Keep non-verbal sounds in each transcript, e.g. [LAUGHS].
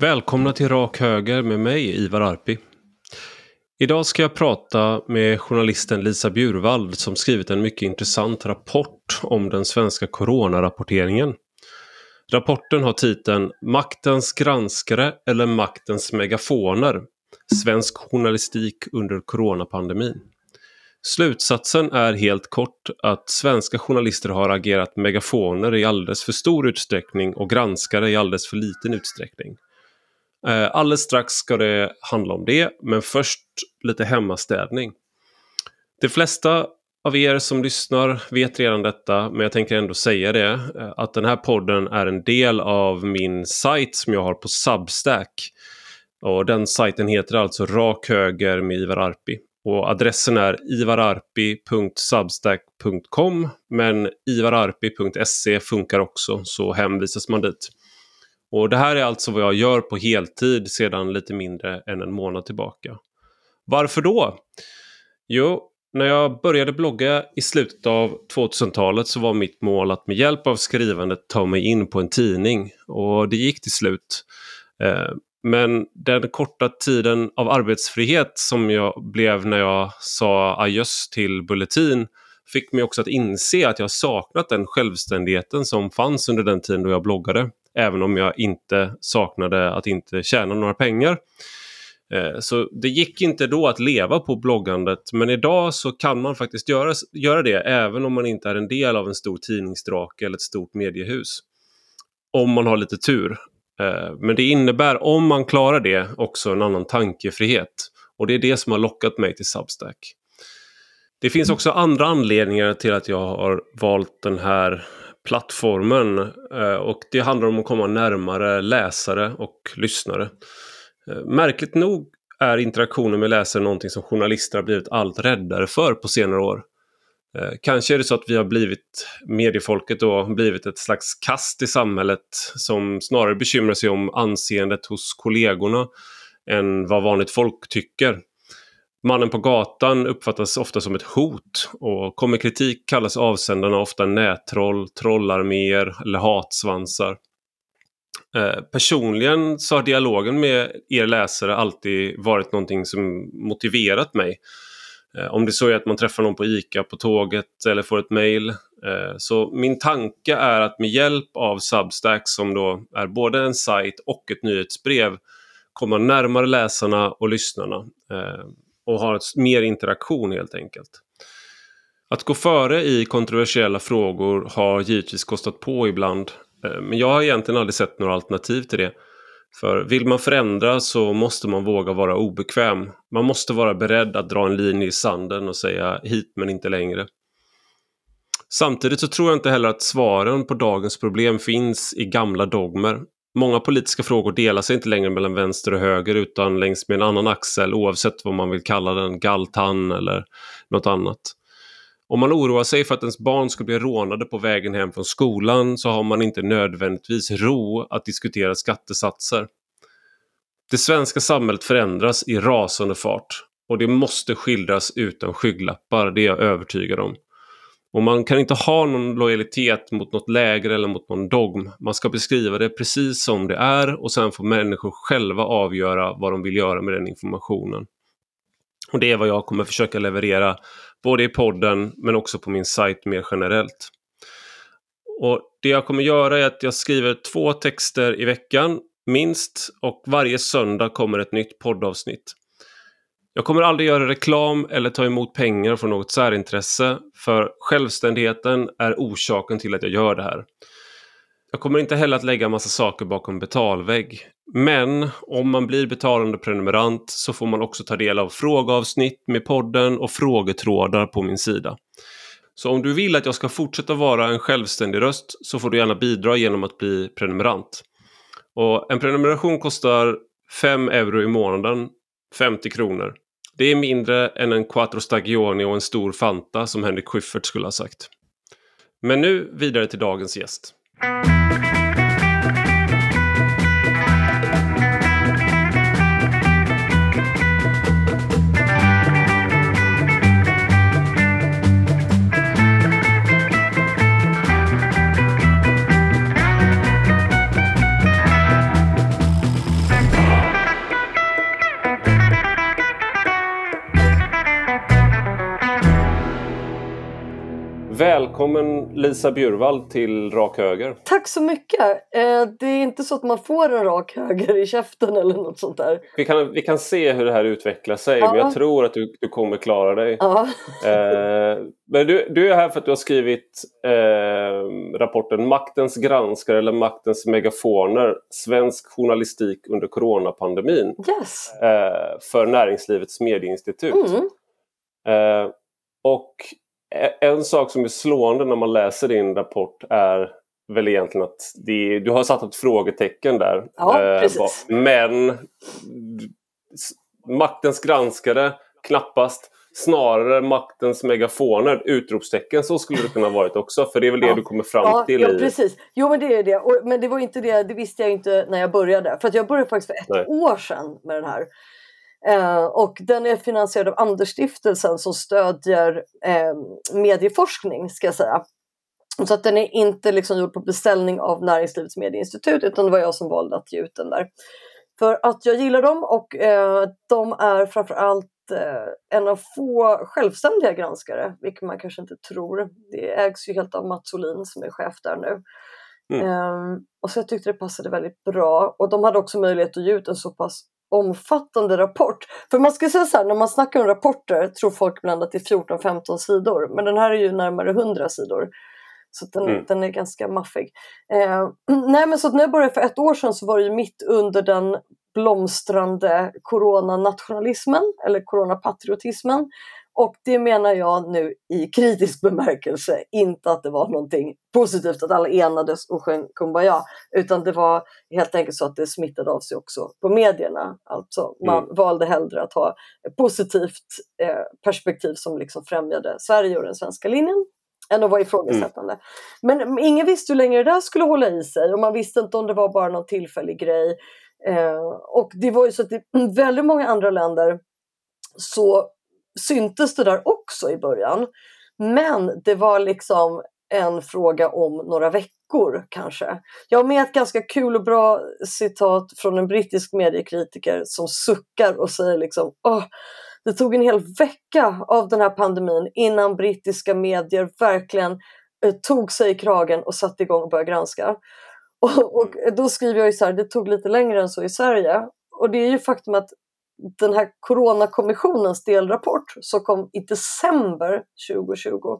Välkomna till Rak Höger med mig, Ivar Arpi. Idag ska jag prata med journalisten Lisa Bjurvald som skrivit en mycket intressant rapport om den svenska coronarapporteringen. Rapporten har titeln Maktens granskare eller maktens megafoner. Svensk journalistik under coronapandemin. Slutsatsen är helt kort att svenska journalister har agerat megafoner i alldeles för stor utsträckning och granskare i alldeles för liten utsträckning. Eh, alldeles strax ska det handla om det, men först lite hemmastädning. De flesta av er som lyssnar vet redan detta, men jag tänker ändå säga det, eh, att den här podden är en del av min sajt som jag har på Substack. Och den sajten heter alltså Rak Höger med Ivar Arpi. Och adressen är ivararpi.substack.com men ivararpi.se funkar också så hänvisas man dit. Och det här är alltså vad jag gör på heltid sedan lite mindre än en månad tillbaka. Varför då? Jo, när jag började blogga i slutet av 2000-talet så var mitt mål att med hjälp av skrivandet ta mig in på en tidning. Och det gick till slut. Eh, men den korta tiden av arbetsfrihet som jag blev när jag sa adjöss till Bulletin fick mig också att inse att jag saknat den självständigheten som fanns under den tiden då jag bloggade. Även om jag inte saknade att inte tjäna några pengar. Eh, så det gick inte då att leva på bloggandet men idag så kan man faktiskt göra, göra det även om man inte är en del av en stor tidningsdrake eller ett stort mediehus. Om man har lite tur. Eh, men det innebär, om man klarar det, också en annan tankefrihet. Och det är det som har lockat mig till Substack. Det finns också andra anledningar till att jag har valt den här plattformen. Eh, och det handlar om att komma närmare läsare och lyssnare. Eh, märkligt nog är interaktionen med läsare någonting som journalister har blivit allt räddare för på senare år. Eh, kanske är det så att vi har blivit, mediefolket då, blivit ett slags kast i samhället som snarare bekymrar sig om anseendet hos kollegorna än vad vanligt folk tycker. Mannen på gatan uppfattas ofta som ett hot och kommer kritik kallas avsändarna ofta nättroll, trollarméer eller hatsvansar. Eh, personligen så har dialogen med er läsare alltid varit någonting som motiverat mig. Eh, om det så är att man träffar någon på ICA på tåget eller får ett mail. Eh, så min tanke är att med hjälp av Substack som då är både en sajt och ett nyhetsbrev komma närmare läsarna och lyssnarna. Eh, och har mer interaktion helt enkelt. Att gå före i kontroversiella frågor har givetvis kostat på ibland. Eh, men jag har egentligen aldrig sett några alternativ till det. För vill man förändra så måste man våga vara obekväm. Man måste vara beredd att dra en linje i sanden och säga hit men inte längre. Samtidigt så tror jag inte heller att svaren på dagens problem finns i gamla dogmer. Många politiska frågor delar sig inte längre mellan vänster och höger utan längs med en annan axel oavsett vad man vill kalla den, galtan eller något annat. Om man oroar sig för att ens barn ska bli rånade på vägen hem från skolan så har man inte nödvändigtvis ro att diskutera skattesatser. Det svenska samhället förändras i rasande fart och det måste skildras utan skygglappar, det är jag övertygad om. Och man kan inte ha någon lojalitet mot något läger eller mot någon dogm. Man ska beskriva det precis som det är och sen får människor själva avgöra vad de vill göra med den informationen. Och det är vad jag kommer försöka leverera både i podden men också på min sajt mer generellt. Och Det jag kommer göra är att jag skriver två texter i veckan minst och varje söndag kommer ett nytt poddavsnitt. Jag kommer aldrig göra reklam eller ta emot pengar från något särintresse för självständigheten är orsaken till att jag gör det här. Jag kommer inte heller att lägga massa saker bakom betalvägg. Men om man blir betalande prenumerant så får man också ta del av frågeavsnitt med podden och frågetrådar på min sida. Så om du vill att jag ska fortsätta vara en självständig röst så får du gärna bidra genom att bli prenumerant. Och en prenumeration kostar 5 euro i månaden 50 kronor. Det är mindre än en Quattro Stagioni och en stor Fanta som Henrik Schyffert skulle ha sagt. Men nu vidare till dagens gäst. Välkommen Lisa Bjurvall till Rak Höger. Tack så mycket. Eh, det är inte så att man får en rak höger i käften eller något sånt där. Vi kan, vi kan se hur det här utvecklar sig, ja. men jag tror att du, du kommer klara dig. Ja. Eh, men du, du är här för att du har skrivit eh, rapporten Maktens granskare eller Maktens megafoner, svensk journalistik under coronapandemin. Yes. Eh, för Näringslivets medieinstitut. Mm. Och en sak som är slående när man läser din rapport är väl egentligen att det, du har satt ett frågetecken där. Ja, eh, precis. Men maktens granskare, knappast. Snarare maktens megafoner, utropstecken, så skulle det kunna varit också. För det är väl det ja. du kommer fram ja, till? Ja, i... precis. Jo, men det är det. Och, men det var inte det, det visste jag inte när jag började. För att jag började faktiskt för ett Nej. år sedan med den här. Eh, och den är finansierad av Andersstiftelsen som stödjer eh, medieforskning ska jag säga. Så att den är inte liksom gjord på beställning av Näringslivets medieinstitut utan det var jag som valde att ge ut den där. För att jag gillar dem och eh, de är framförallt eh, en av få självständiga granskare, vilket man kanske inte tror. Det ägs ju helt av Mats Olin som är chef där nu. Mm. Eh, och så jag tyckte det passade väldigt bra och de hade också möjlighet att ge ut en så pass omfattande rapport. För man ska säga så här, när man snackar om rapporter tror folk ibland att det är 14-15 sidor, men den här är ju närmare 100 sidor. Så den, mm. den är ganska maffig. Eh, [CLEARS THROAT] nej men så när jag började för ett år sedan så var det ju mitt under den blomstrande coronanationalismen eller coronapatriotismen. Och det menar jag nu i kritisk bemärkelse, inte att det var någonting positivt att alla enades och sjöng Kumbaya, utan det var helt enkelt så att det smittade av sig också på medierna. Alltså man mm. valde hellre att ha ett positivt eh, perspektiv som liksom främjade Sverige och den svenska linjen än att vara ifrågasättande. Mm. Men ingen visste hur länge det där skulle hålla i sig och man visste inte om det var bara någon tillfällig grej. Eh, och det var ju så att i [CLEARS THROAT] väldigt många andra länder så syntes det där också i början. Men det var liksom en fråga om några veckor kanske. Jag har med ett ganska kul och bra citat från en brittisk mediekritiker som suckar och säger liksom Åh, det tog en hel vecka av den här pandemin innan brittiska medier verkligen eh, tog sig i kragen och satte igång och började granska. Och, och då skriver jag ju så här, det tog lite längre än så i Sverige. Och det är ju faktum att den här Coronakommissionens delrapport som kom i december 2020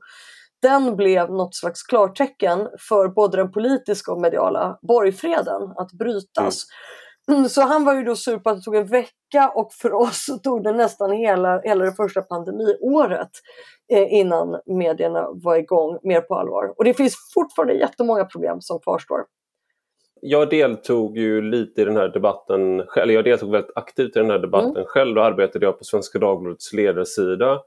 den blev något slags klartecken för både den politiska och mediala borgfreden att brytas. Mm. Så han var ju då sur på att det tog en vecka och för oss så tog det nästan hela, hela det första pandemiåret eh, innan medierna var igång mer på allvar. Och det finns fortfarande jättemånga problem som kvarstår jag deltog ju lite i den här debatten, eller jag deltog väldigt aktivt i den här debatten mm. själv. Då arbetade jag på Svenska Dagbladets ledarsida.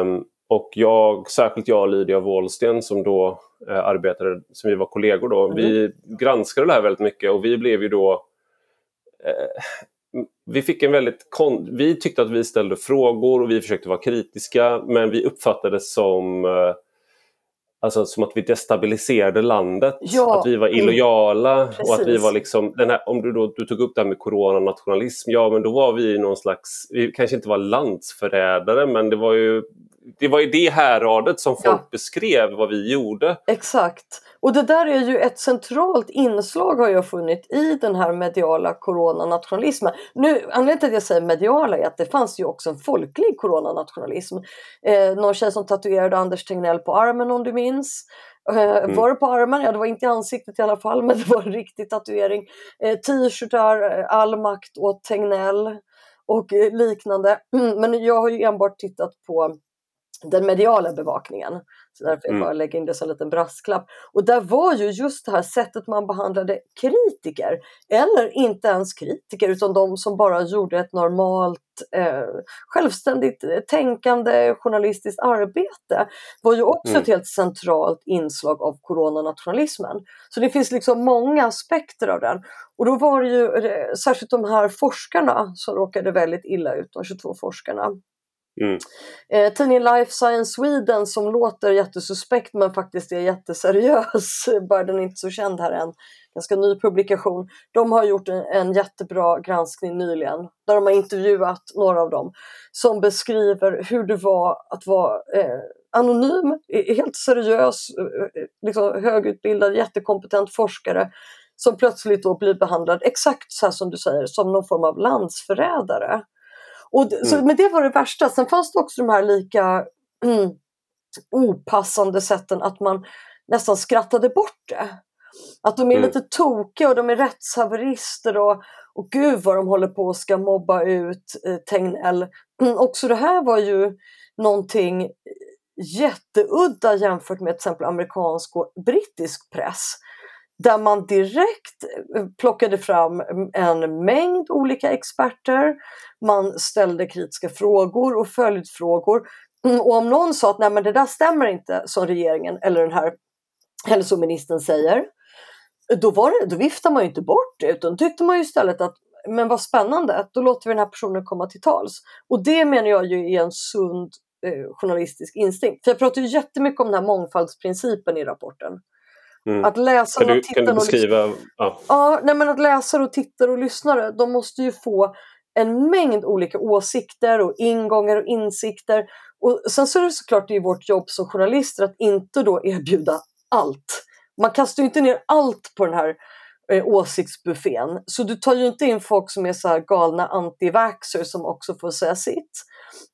Um, och jag, särskilt jag och Lydia Wåhlsten som då eh, arbetade, som vi var kollegor då, mm. vi granskade det här väldigt mycket och vi blev ju då eh, vi fick en väldigt kon vi tyckte att vi ställde frågor och vi försökte vara kritiska men vi uppfattades som eh, Alltså som att vi destabiliserade landet, ja, att vi var mm. illojala mm, och att vi var liksom, den här, om du då du tog upp det här med coronanationalism, ja men då var vi någon slags, vi kanske inte var landsförrädare men det var ju det var i det häradet som folk ja. beskrev vad vi gjorde. Exakt. Och det där är ju ett centralt inslag har jag funnit i den här mediala coronanationalismen. Nu, anledningen till att jag säger mediala är att det fanns ju också en folklig coronanationalism. Eh, någon tjej som tatuerade Anders Tegnell på armen om du minns. Eh, mm. Var det på armen? Ja, det var inte i ansiktet i alla fall, men det var en riktig tatuering. Eh, T-shirtar, eh, all makt åt Tegnell och eh, liknande. [CLEARS THROAT] Men jag har ju enbart tittat på den mediala bevakningen. Så därför mm. jag bara lägger in det som en liten brasklapp. Och där var ju just det här sättet man behandlade kritiker, eller inte ens kritiker utan de som bara gjorde ett normalt eh, självständigt eh, tänkande journalistiskt arbete var ju också mm. ett helt centralt inslag av coronanationalismen. Så det finns liksom många aspekter av den. Och då var det ju eh, särskilt de här forskarna som råkade väldigt illa ut, de 22 forskarna. Mm. Eh, tidningen Life Science Sweden som låter jättesuspekt men faktiskt är jätteseriös, [LAUGHS] bara den är inte så känd här än, ganska ny publikation. De har gjort en, en jättebra granskning nyligen där de har intervjuat några av dem som beskriver hur det var att vara eh, anonym, eh, helt seriös, eh, eh, liksom högutbildad, jättekompetent forskare som plötsligt då blir behandlad exakt så här som du säger, som någon form av landsförrädare. Och, mm. så, men det var det värsta. Sen fanns det också de här lika mm, opassande sätten att man nästan skrattade bort det. Att de är mm. lite tokiga och de är rättshaverister och, och gud vad de håller på och ska mobba ut eh, Tegnell. Mm, också det här var ju någonting jätteudda jämfört med till exempel amerikansk och brittisk press där man direkt eh, plockade fram en mängd olika experter. Man ställde kritiska frågor och följdfrågor. Mm, och om någon sa att Nej, men det där stämmer inte som regeringen eller den här hälsoministern säger, då, var det, då viftade man ju inte bort det utan tyckte man ju istället att men vad spännande, då låter vi den här personen komma till tals. Och det menar jag ju är en sund eh, journalistisk instinkt. För jag pratar ju jättemycket om den här mångfaldsprincipen i rapporten. Mm. Att läsare du, och tittare? Och, ja. Ja, nej, men att läsare och tittare och lyssnare, de måste ju få en mängd olika åsikter och ingångar och insikter. Och sen så är det såklart det är vårt jobb som journalister att inte då erbjuda allt. Man kastar ju inte ner allt på den här eh, åsiktsbuffén. Så du tar ju inte in folk som är så galna antivaxxer som också får säga sitt.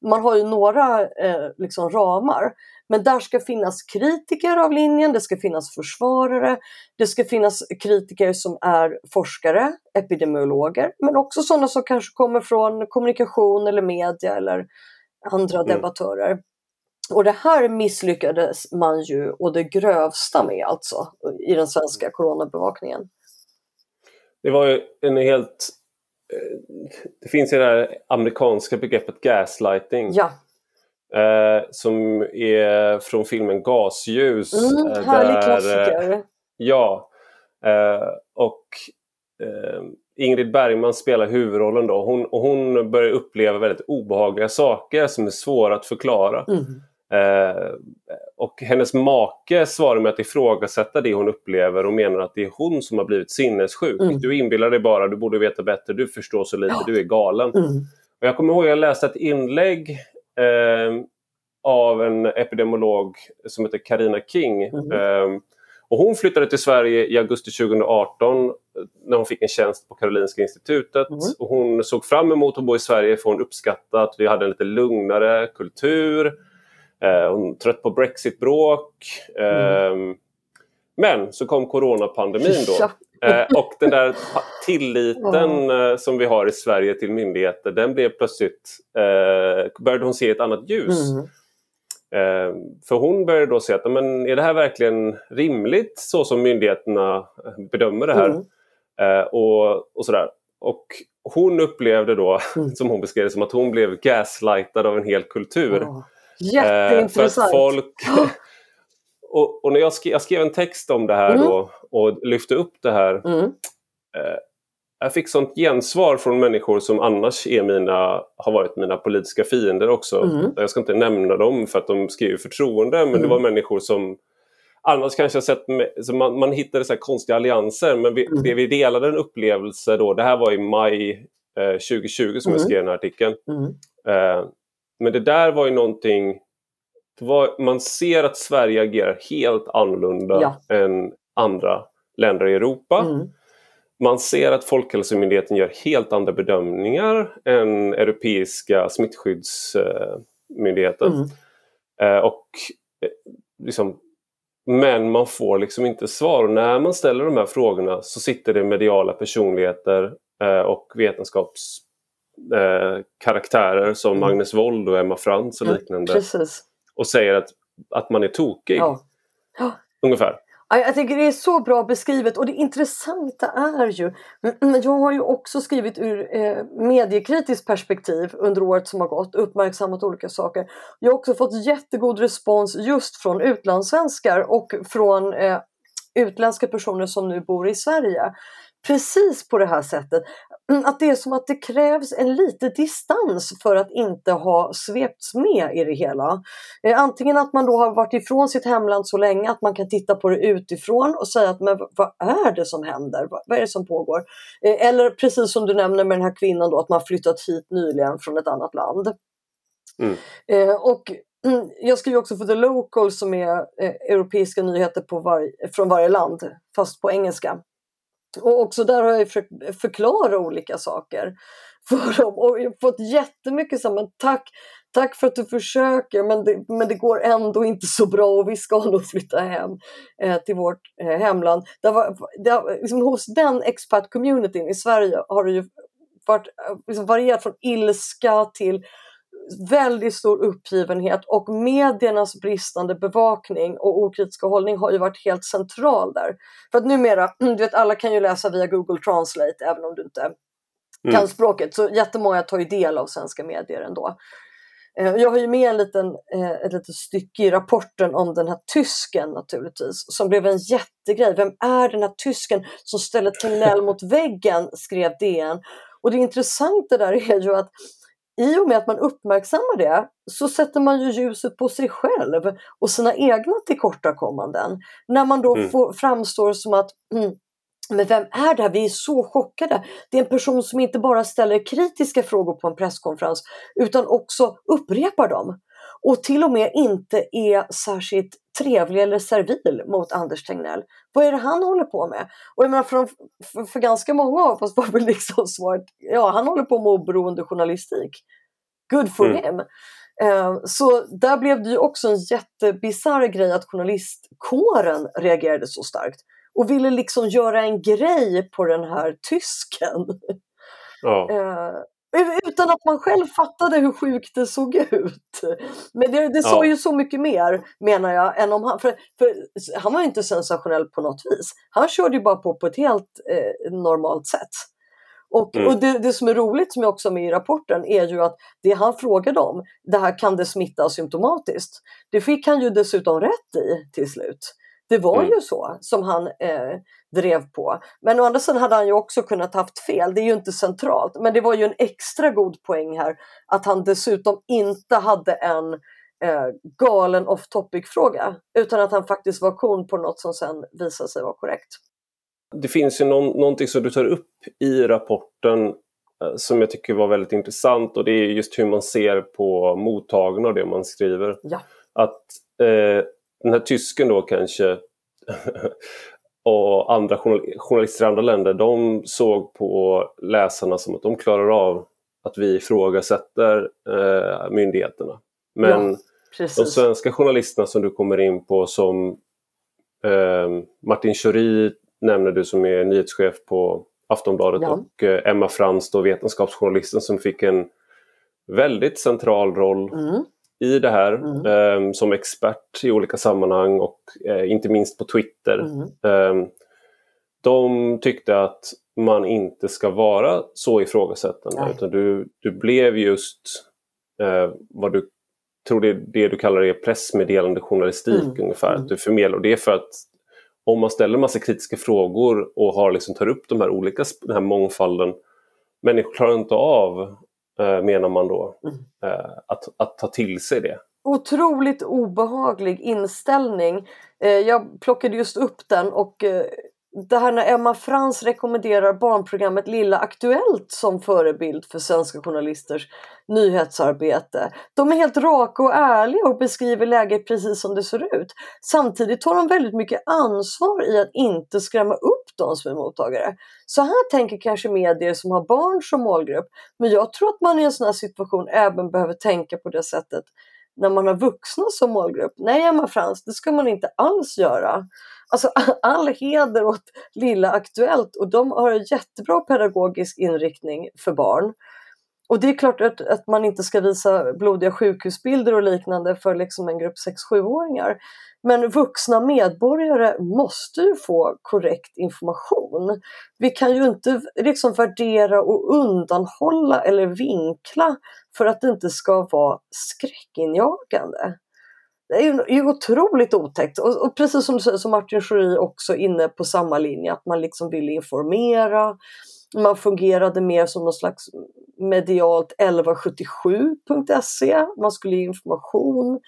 Man har ju några eh, liksom ramar. Men där ska finnas kritiker av linjen, det ska finnas försvarare, det ska finnas kritiker som är forskare, epidemiologer, men också sådana som kanske kommer från kommunikation eller media eller andra mm. debattörer. Och det här misslyckades man ju och det grövsta med alltså i den svenska coronabevakningen. Det var ju en helt... Eh, det finns ju det här amerikanska begreppet gaslighting. Ja. Eh, som är från filmen Gasljus. Mm, eh, härlig där, klassiker. Ja. Eh, och eh, Ingrid Bergman spelar huvudrollen då. Hon, och hon börjar uppleva väldigt obehagliga saker som är svåra att förklara. Mm. Eh, och hennes make svarar med att ifrågasätta det hon upplever och menar att det är hon som har blivit sinnessjuk. Mm. Du inbillar dig bara, du borde veta bättre, du förstår så lite, ja. du är galen. Mm. Och jag kommer ihåg att jag läste ett inlägg eh, av en epidemiolog som heter Karina King. Mm. Eh, och hon flyttade till Sverige i augusti 2018 när hon fick en tjänst på Karolinska institutet. Mm. Och hon såg fram emot att bo i Sverige för hon uppskattade att vi hade en lite lugnare kultur. Eh, hon trött på Brexit-bråk. Mm. Men så kom coronapandemin då. Eh, och den där tilliten eh, som vi har i Sverige till myndigheter den blev plötsligt, började hon se ett annat ljus. Mm. Eh, för hon började då se att men, är det här verkligen rimligt så som myndigheterna bedömer det här? Mm. Och, och sådär. Och hon upplevde då, mm. [LAUGHS] som hon beskrev det, som att hon blev gaslightad av en hel kultur. Oh. Jätteintressant! för att folk, [LAUGHS] [LAUGHS] och, och, när jag skrev, jag skrev en text om det här mm. då och lyfte upp det här. Mm. Eh, jag fick sånt gensvar från människor som annars är mina, har varit mina politiska fiender också. Mm. Jag ska inte nämna dem för att de skriver förtroende men det mm. var människor som annars kanske har sett, så man, man hittade så konstiga allianser men vi, mm. det vi delade en upplevelse då, det här var i maj eh, 2020 som jag skrev den här artikeln. Eh, men det där var ju någonting var, man ser att Sverige agerar helt annorlunda ja. än andra länder i Europa. Mm. Man ser att Folkhälsomyndigheten gör helt andra bedömningar än Europeiska smittskyddsmyndigheten. Mm. Eh, och eh, liksom, men man får liksom inte svar. Och när man ställer de här frågorna så sitter det mediala personligheter eh, och vetenskapskaraktärer som mm. Magnus Wold och Emma Frans och liknande. Precis. Och säger att, att man är tokig. Ja. Ungefär. Jag tycker det är så bra beskrivet och det intressanta är ju, jag har ju också skrivit ur eh, mediekritiskt perspektiv under året som har gått, uppmärksammat olika saker. Jag har också fått jättegod respons just från utlandssvenskar och från eh, utländska personer som nu bor i Sverige precis på det här sättet. Mm, att det är som att det krävs en liten distans för att inte ha svepts med i det hela. Eh, antingen att man då har varit ifrån sitt hemland så länge att man kan titta på det utifrån och säga att men vad är det som händer? Vad är det som pågår? Eh, eller precis som du nämner med den här kvinnan då att man flyttat hit nyligen från ett annat land. Mm. Eh, och mm, jag skriver också för The Local som är europeiska nyheter var, från varje land, fast på engelska. Och också där har jag försökt förklara olika saker [LAUGHS] för dem och jag har fått jättemycket så men tack, tack för att du försöker men det, men det går ändå inte så bra och vi ska [LAUGHS] nog flytta hem eh, till vårt eh, hemland. Det var, det, liksom, hos den expat-communityn i Sverige har det ju varit, eh, liksom, varierat från ilska till väldigt stor uppgivenhet och mediernas bristande bevakning och okritiska hållning har ju varit helt central där. För att numera, [CLEARS THROAT] du vet alla kan ju läsa via Google Translate även om du inte mm. kan språket. Så jättemånga tar ju del av svenska medier ändå. Eh, jag har ju med en liten, eh, ett litet stycke i rapporten om den här tysken naturligtvis, som blev en jättegrej. Vem är den här tysken som ställer Tegnell mot väggen, skrev DN. Och det intressanta där är ju att i och med att man uppmärksammar det så sätter man ju ljuset på sig själv och sina egna tillkortakommanden. När man då mm. får, framstår som att mm, men vem är det här? Vi är så chockade. Det är en person som inte bara ställer kritiska frågor på en presskonferens utan också upprepar dem. Och till och med inte är särskilt trevlig eller servil mot Anders Tegnell. Vad är det han håller på med? Och jag menar för, för, för ganska många av oss var väl liksom svaret, ja han håller på med oberoende journalistik. Good for mm. him. Uh, så där blev det ju också en jättebisarr grej att journalistkåren reagerade så starkt och ville liksom göra en grej på den här tysken. Ja. Uh, utan att man själv fattade hur sjukt det såg ut. Men det, det sa ja. ju så mycket mer, menar jag, än om han... För, för han var inte sensationell på något vis. Han körde ju bara på på ett helt eh, normalt sätt. Och, mm. och det, det, som är roligt, som jag också har med i rapporten, är ju att det han frågade om, det här kan det smitta symptomatiskt, det fick han ju dessutom rätt i till slut. Det var mm. ju så som han eh, drev på. Men å andra sidan hade han ju också kunnat haft fel. Det är ju inte centralt. Men det var ju en extra god poäng här att han dessutom inte hade en eh, galen off topic-fråga utan att han faktiskt var kon på något som sen visade sig vara korrekt. Det finns ju någon, någonting som du tar upp i rapporten eh, som jag tycker var väldigt intressant och det är just hur man ser på mottagarna och det man skriver. Ja. Att eh, den här tysken då kanske [LAUGHS] och andra journalister i andra länder, de såg på läsarna som att de klarar av att vi ifrågasätter eh, myndigheterna. Men ja, de svenska journalisterna som du kommer in på som eh, Martin Schori nämner du som är nyhetschef på Aftonbladet ja. och eh, Emma Frans, då, vetenskapsjournalisten som fick en väldigt central roll mm i det här mm. eh, som expert i olika sammanhang och eh, inte minst på Twitter. Mm. Eh, de tyckte att man inte ska vara så ifrågasättande Nej. utan du, du blev just eh, vad du tror det, det du kallar är pressmeddelande journalistik mm. ungefär. Mm. du förmedlar, och det är för att om man ställer massa kritiska frågor och har liksom, tar upp de här olika, den här mångfalden människor klarar inte av menar man då, mm. Eh, att, att ta till sig det. Otroligt obehaglig inställning. Eh, jag plockade just upp den och det här när Emma Frans rekommenderar barnprogrammet Lilla Aktuellt som förebild för svenska journalisters nyhetsarbete. De är helt raka och ärliga och beskriver läget precis som det ser ut. Samtidigt tar de väldigt mycket ansvar i att inte skrämma upp de som är mottagare. Så här tänker kanske medier som har barn som målgrupp. Men jag tror att man i en sån här situation även behöver tänka på det sättet när man har vuxna som målgrupp. Nej, Emma Frans, det ska man inte alls göra. Alltså [LAUGHS] all heder åt Lilla Aktuellt och de har en jättebra pedagogisk inriktning för barn. Och det är klart att, att man inte ska visa blodiga sjukhusbilder och liknande för liksom en grupp 6-7-åringar. Men vuxna medborgare måste ju få korrekt information. Vi kan ju inte liksom värdera och undanhålla eller vinkla för att det inte ska vara skräckinjagande. Det är ju otroligt otäckt och, och precis som du säger så Martin Schori också inne på samma linje att man liksom vill informera. Man fungerade mer som någon slags medialt 1177.se. Man skulle ge information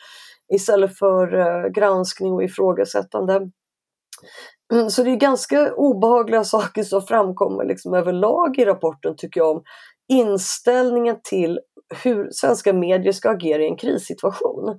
istället för eh, granskning och ifrågasättande. [CLEARS THROAT] Så det är ganska obehagliga saker som framkommer liksom överlag i rapporten tycker jag om inställningen till hur svenska medier ska agera i en krissituation.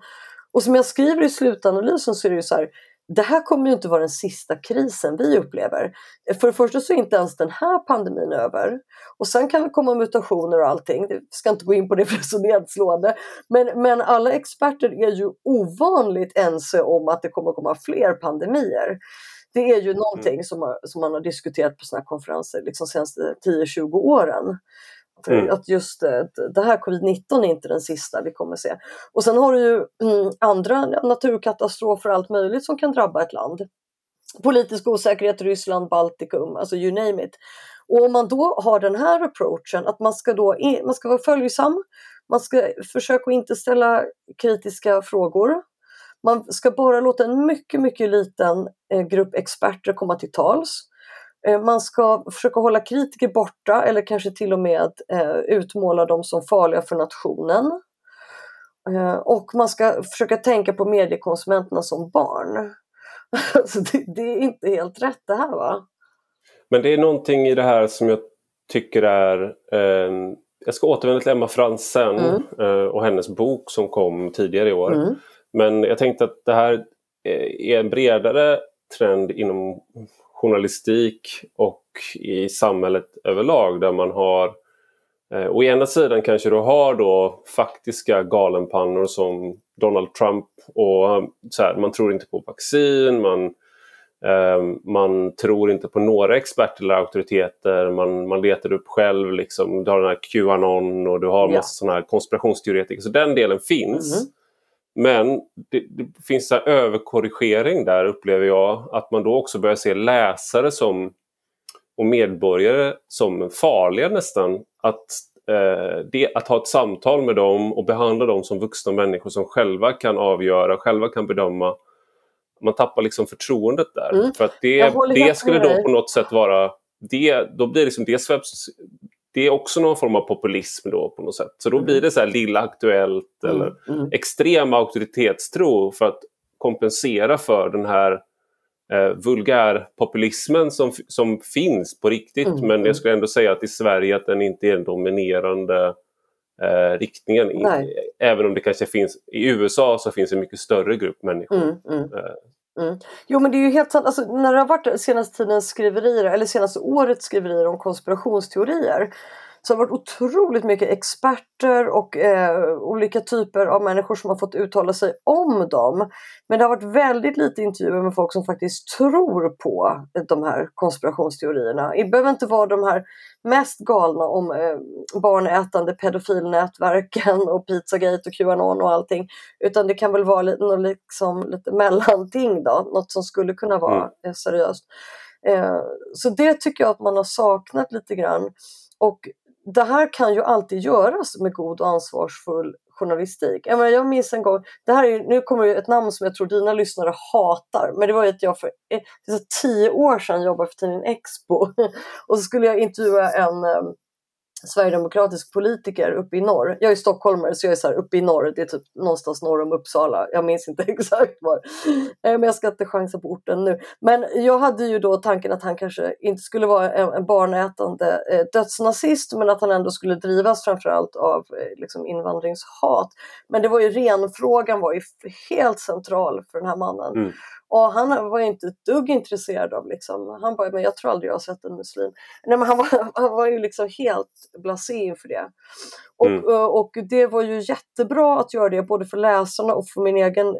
Och som jag skriver i slutanalysen så är det ju så här, det här kommer ju inte vara den sista krisen vi upplever. För det första så är inte ens den här pandemin över. Och sen kan det komma mutationer och allting. Jag ska inte gå in på det [LAUGHS] för det är så nedslående. Men, men alla experter är ju ovanligt ense om att det kommer komma fler pandemier. Det är ju någonting mm. som, som man har diskuterat på sådana konferenser liksom senaste 10-20 åren. Mm. Att just det här covid-19 är inte den sista vi kommer se. Och sen har du ju mm, andra naturkatastrofer och allt möjligt som kan drabba ett land. Politisk osäkerhet, Ryssland, Baltikum, alltså you name it. Och om man då har den här approachen, att man ska, då, man ska vara följsam, man ska försöka inte ställa kritiska frågor. Man ska bara låta en mycket, mycket liten eh, grupp experter komma till tals. Eh, man ska försöka hålla kritiker borta eller kanske till och med eh, utmåla dem som farliga för nationen. Eh, och man ska försöka tänka på mediekonsumenterna som barn. [LAUGHS] alltså det, det, är inte helt rätt det här va? Men det är någonting i det här som jag tycker är eh, jag ska återvända till Emma Fransen mm. eh, och hennes bok som kom tidigare i år. Mm. Men jag tänkte att det här är en bredare trend inom journalistik och i samhället överlag där man har eh, Å ena sidan kanske du har då faktiska galenpannor som Donald Trump och så här, man tror inte på vaccin, man, eh, man tror inte på några experter eller auktoriteter, man, man letar upp själv, liksom, du har den här Qanon och du har massa ja. sådana här konspirationsteoretiker, så den delen finns. Mm. Men det, det finns en överkorrigering där upplever jag. Att man då också börjar se läsare som, och medborgare som farliga nästan. Att, eh, det, att ha ett samtal med dem och behandla dem som vuxna människor som själva kan avgöra, själva kan bedöma. Man tappar liksom förtroendet där. Mm. För att det, det skulle då på något sätt vara det, då blir liksom det sveps det är också någon form av populism då på något sätt. Så då mm. blir det så här lilla aktuellt mm. eller mm. extrem auktoritetstro för att kompensera för den här eh, vulgärpopulismen som, som finns på riktigt. Mm. Men jag mm. skulle ändå säga att i Sverige att den inte är den dominerande eh, riktningen. Nej. Även om det kanske finns i USA så finns en mycket större grupp människor mm, eh, Mm. Jo men det är ju helt sant, alltså, när det har varit senaste tidens skriverier eller senaste årets skriverier om konspirationsteorier så har det varit otroligt mycket experter och eh, olika typer av människor som har fått uttala sig om dem. Men det har varit väldigt lite intervjuer med folk som faktiskt tror på de här konspirationsteorierna. Det behöver inte vara de här mest galna om eh, barnätande pedofilnätverken och Pizzagate och Qanon och allting. Utan det kan väl vara lite, liksom, lite mellanting då, något som skulle kunna vara mm. Eh, seriöst. Eh, så det tycker jag att man har saknat lite grann. Och det här kan ju alltid göras med god och ansvarsfull journalistik. Jag, menar, jag minns en gång, det här är, nu kommer ett namn som jag tror dina lyssnare hatar, men det var ju att jag för eh, tio år sedan jobbade för tidningen Expo [LAUGHS] och så skulle jag intervjua en eh, sverigedemokratisk politiker uppe i norr. Jag är stockholmare så jag är så här uppe i norr, det är typ någonstans norr om Uppsala. Jag minns inte [LAUGHS] exakt var. Eh, men jag ska inte chansa på orten nu. Men jag hade ju då tanken att han kanske inte skulle vara en, barnätande eh, dödsnazist men att han ändå skulle drivas framförallt av eh, liksom invandringshat. Men det var ju renfrågan var ju helt central för den här mannen. Mm. Och han var inte ett dugg intresserad av liksom, han bara, men jag tror aldrig jag har sett en muslim. Nej, men han, var, [LAUGHS] han var ju liksom helt blasé inför det. Och, mm. och det var ju jättebra att göra det, både för läsarna och för min egen